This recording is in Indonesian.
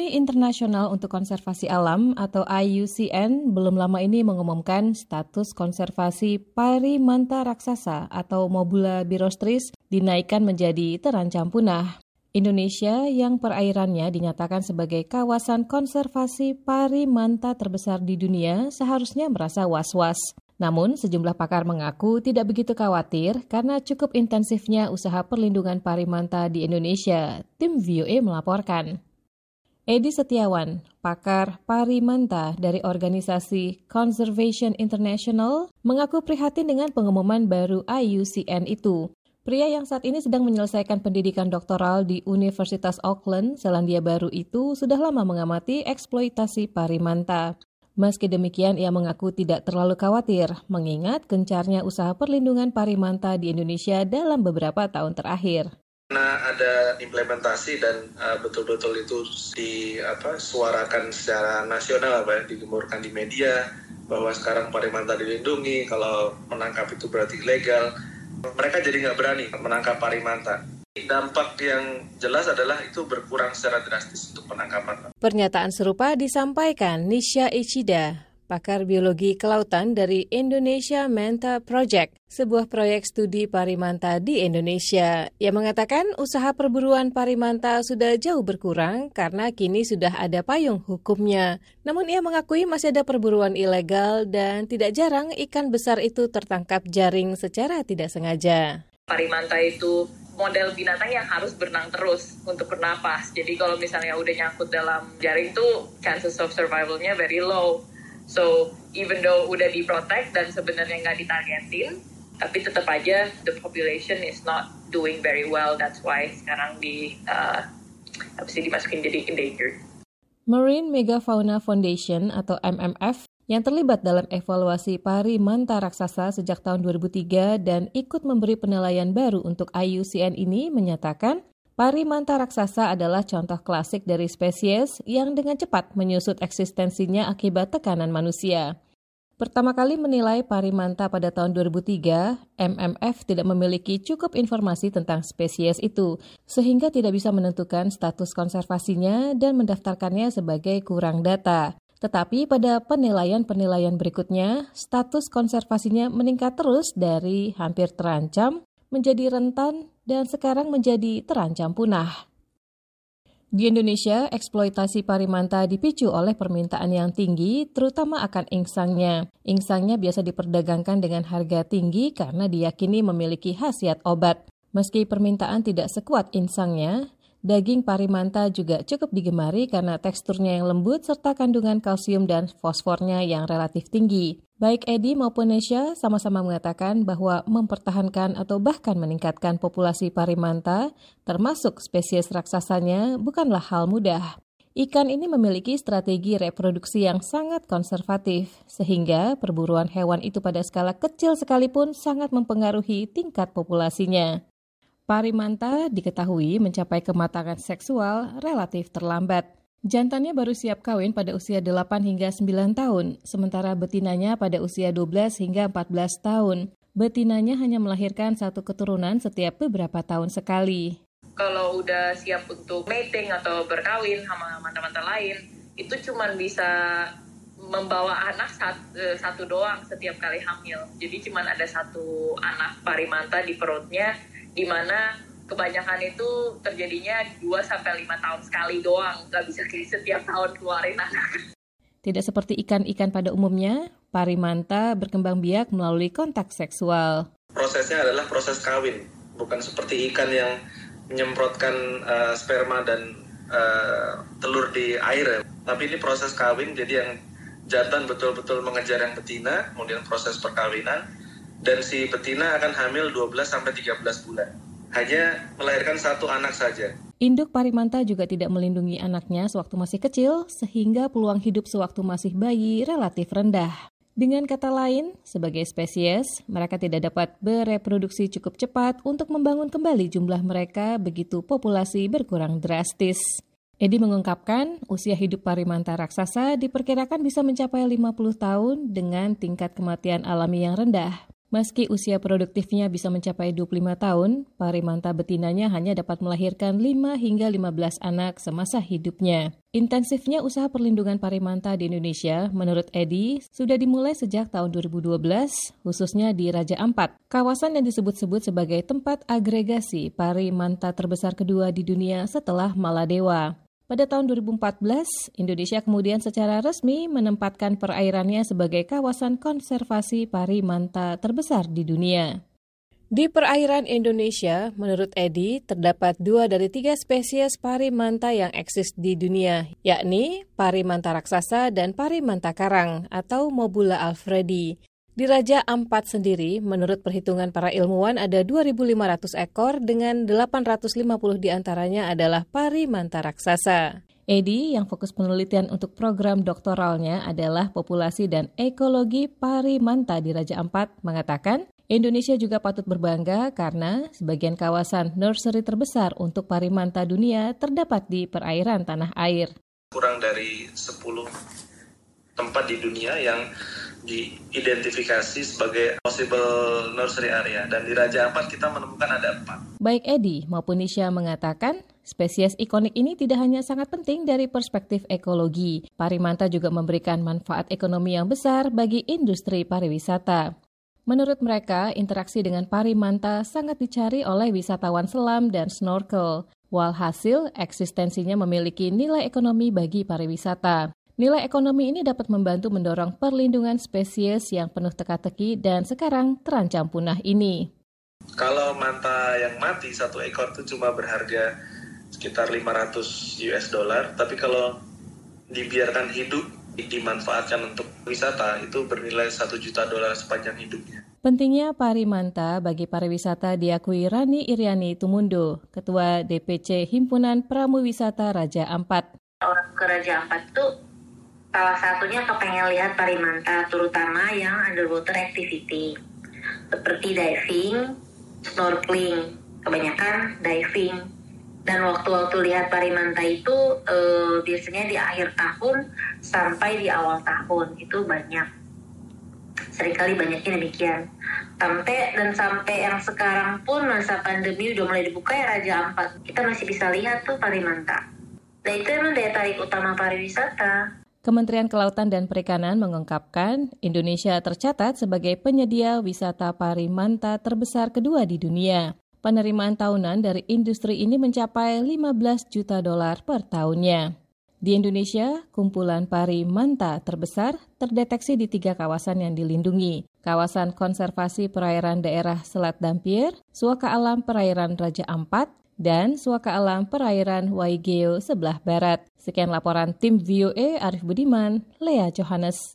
Uni Internasional untuk Konservasi Alam atau IUCN belum lama ini mengumumkan status konservasi pari manta raksasa atau Mobula birostris dinaikkan menjadi terancam punah. Indonesia yang perairannya dinyatakan sebagai kawasan konservasi pari manta terbesar di dunia seharusnya merasa was-was. Namun, sejumlah pakar mengaku tidak begitu khawatir karena cukup intensifnya usaha perlindungan parimanta di Indonesia. Tim VOA melaporkan. Edi Setiawan, pakar parimanta dari organisasi Conservation International, mengaku prihatin dengan pengumuman baru IUCN itu. Pria yang saat ini sedang menyelesaikan pendidikan doktoral di Universitas Auckland, Selandia Baru itu sudah lama mengamati eksploitasi parimanta. Meski demikian, ia mengaku tidak terlalu khawatir, mengingat gencarnya usaha perlindungan parimanta di Indonesia dalam beberapa tahun terakhir karena ada implementasi dan uh, betul-betul itu disuarakan secara nasional apa ya, digemurkan di media bahwa sekarang parimanta dilindungi kalau menangkap itu berarti ilegal. Mereka jadi nggak berani menangkap parimanta dampak yang jelas adalah itu berkurang secara drastis untuk penangkapan. Pernyataan serupa disampaikan Nisha Ichida, pakar biologi kelautan dari Indonesia Manta Project, sebuah proyek studi parimanta di Indonesia. Ia mengatakan usaha perburuan parimanta sudah jauh berkurang karena kini sudah ada payung hukumnya. Namun ia mengakui masih ada perburuan ilegal dan tidak jarang ikan besar itu tertangkap jaring secara tidak sengaja. Parimanta itu model binatang yang harus berenang terus untuk bernapas. Jadi kalau misalnya udah nyangkut dalam jaring tuh chances of survivalnya very low. So even though udah diprotek dan sebenarnya nggak ditargetin, tapi tetap aja the population is not doing very well. That's why sekarang di uh, apa sih dimasukin jadi endangered. Marine Megafauna Foundation atau MMF yang terlibat dalam evaluasi pari manta raksasa sejak tahun 2003 dan ikut memberi penilaian baru untuk IUCN ini menyatakan Parimanta raksasa adalah contoh klasik dari spesies yang dengan cepat menyusut eksistensinya akibat tekanan manusia. Pertama kali menilai parimanta pada tahun 2003, MMF tidak memiliki cukup informasi tentang spesies itu, sehingga tidak bisa menentukan status konservasinya dan mendaftarkannya sebagai kurang data. Tetapi pada penilaian-penilaian berikutnya, status konservasinya meningkat terus dari hampir terancam menjadi rentan dan sekarang menjadi terancam punah. Di Indonesia, eksploitasi parimanta dipicu oleh permintaan yang tinggi, terutama akan insangnya. Insangnya biasa diperdagangkan dengan harga tinggi karena diyakini memiliki khasiat obat. Meski permintaan tidak sekuat insangnya, Daging parimanta juga cukup digemari karena teksturnya yang lembut serta kandungan kalsium dan fosfornya yang relatif tinggi. Baik Edi maupun Nesha sama-sama mengatakan bahwa mempertahankan atau bahkan meningkatkan populasi parimanta, termasuk spesies raksasanya, bukanlah hal mudah. Ikan ini memiliki strategi reproduksi yang sangat konservatif, sehingga perburuan hewan itu pada skala kecil sekalipun sangat mempengaruhi tingkat populasinya. Parimanta diketahui mencapai kematangan seksual relatif terlambat. Jantannya baru siap kawin pada usia 8 hingga 9 tahun, sementara betinanya pada usia 12 hingga 14 tahun. Betinanya hanya melahirkan satu keturunan setiap beberapa tahun sekali. Kalau udah siap untuk mating atau berkawin sama manta-manta lain, itu cuma bisa membawa anak eh, satu, doang setiap kali hamil. Jadi cuma ada satu anak parimanta di perutnya di mana kebanyakan itu terjadinya 2 sampai 5 tahun sekali doang, nggak bisa kiri setiap tahun keluarin anak. Tidak seperti ikan-ikan pada umumnya, parimanta berkembang biak melalui kontak seksual. Prosesnya adalah proses kawin, bukan seperti ikan yang menyemprotkan uh, sperma dan uh, telur di air. Tapi ini proses kawin, jadi yang jantan betul-betul mengejar yang betina, kemudian proses perkawinan, dan si betina akan hamil 12 sampai 13 bulan. Hanya melahirkan satu anak saja. Induk parimanta juga tidak melindungi anaknya sewaktu masih kecil, sehingga peluang hidup sewaktu masih bayi relatif rendah. Dengan kata lain, sebagai spesies, mereka tidak dapat bereproduksi cukup cepat untuk membangun kembali jumlah mereka begitu populasi berkurang drastis. Edi mengungkapkan, usia hidup parimanta raksasa diperkirakan bisa mencapai 50 tahun dengan tingkat kematian alami yang rendah. Meski usia produktifnya bisa mencapai 25 tahun, pari manta betinanya hanya dapat melahirkan 5 hingga 15 anak semasa hidupnya. Intensifnya usaha perlindungan pari manta di Indonesia, menurut Edi, sudah dimulai sejak tahun 2012, khususnya di Raja Ampat, kawasan yang disebut-sebut sebagai tempat agregasi pari manta terbesar kedua di dunia setelah Maladewa. Pada tahun 2014, Indonesia kemudian secara resmi menempatkan perairannya sebagai kawasan konservasi pari manta terbesar di dunia. Di perairan Indonesia, menurut Edi, terdapat dua dari tiga spesies pari manta yang eksis di dunia, yakni pari manta raksasa dan pari manta karang atau Mobula alfredi. Di Raja Ampat sendiri, menurut perhitungan para ilmuwan ada 2.500 ekor dengan 850 di antaranya adalah pari manta raksasa. Edi yang fokus penelitian untuk program doktoralnya adalah populasi dan ekologi pari manta di Raja Ampat mengatakan Indonesia juga patut berbangga karena sebagian kawasan nursery terbesar untuk pari manta dunia terdapat di perairan tanah air. Kurang dari 10 tempat di dunia yang diidentifikasi sebagai possible nursery area dan di Raja Ampat kita menemukan ada empat. Baik Edi maupun Nisha mengatakan spesies ikonik ini tidak hanya sangat penting dari perspektif ekologi, parimanta juga memberikan manfaat ekonomi yang besar bagi industri pariwisata. Menurut mereka, interaksi dengan parimanta sangat dicari oleh wisatawan selam dan snorkel. Walhasil, eksistensinya memiliki nilai ekonomi bagi pariwisata. Nilai ekonomi ini dapat membantu mendorong perlindungan spesies yang penuh teka-teki dan sekarang terancam punah ini. Kalau manta yang mati satu ekor itu cuma berharga sekitar 500 US dollar, tapi kalau dibiarkan hidup dimanfaatkan untuk wisata itu bernilai 1 juta dolar sepanjang hidupnya. Pentingnya parimanta bagi pariwisata diakui Rani Iriani Tumundo, Ketua DPC Himpunan Pramuwisata Raja Ampat. Orang ke Raja Ampat tuh Salah satunya kepengen lihat parimanta, terutama yang underwater activity. Seperti diving, snorkeling, kebanyakan diving. Dan waktu-waktu lihat parimanta itu eh, biasanya di akhir tahun sampai di awal tahun. Itu banyak. Seringkali banyaknya demikian. Sampai dan sampai yang sekarang pun masa pandemi udah mulai dibuka ya Raja Ampat. Kita masih bisa lihat tuh parimanta. Nah itu emang daya tarik utama pariwisata Kementerian Kelautan dan Perikanan mengungkapkan Indonesia tercatat sebagai penyedia wisata pari manta terbesar kedua di dunia. Penerimaan tahunan dari industri ini mencapai 15 juta dolar per tahunnya. Di Indonesia, kumpulan pari manta terbesar terdeteksi di tiga kawasan yang dilindungi. Kawasan Konservasi Perairan Daerah Selat Dampir, Suaka Alam Perairan Raja Ampat, dan Suaka Alam Perairan Waigeo sebelah barat. Sekian laporan tim VOA Arif Budiman, Lea Johannes.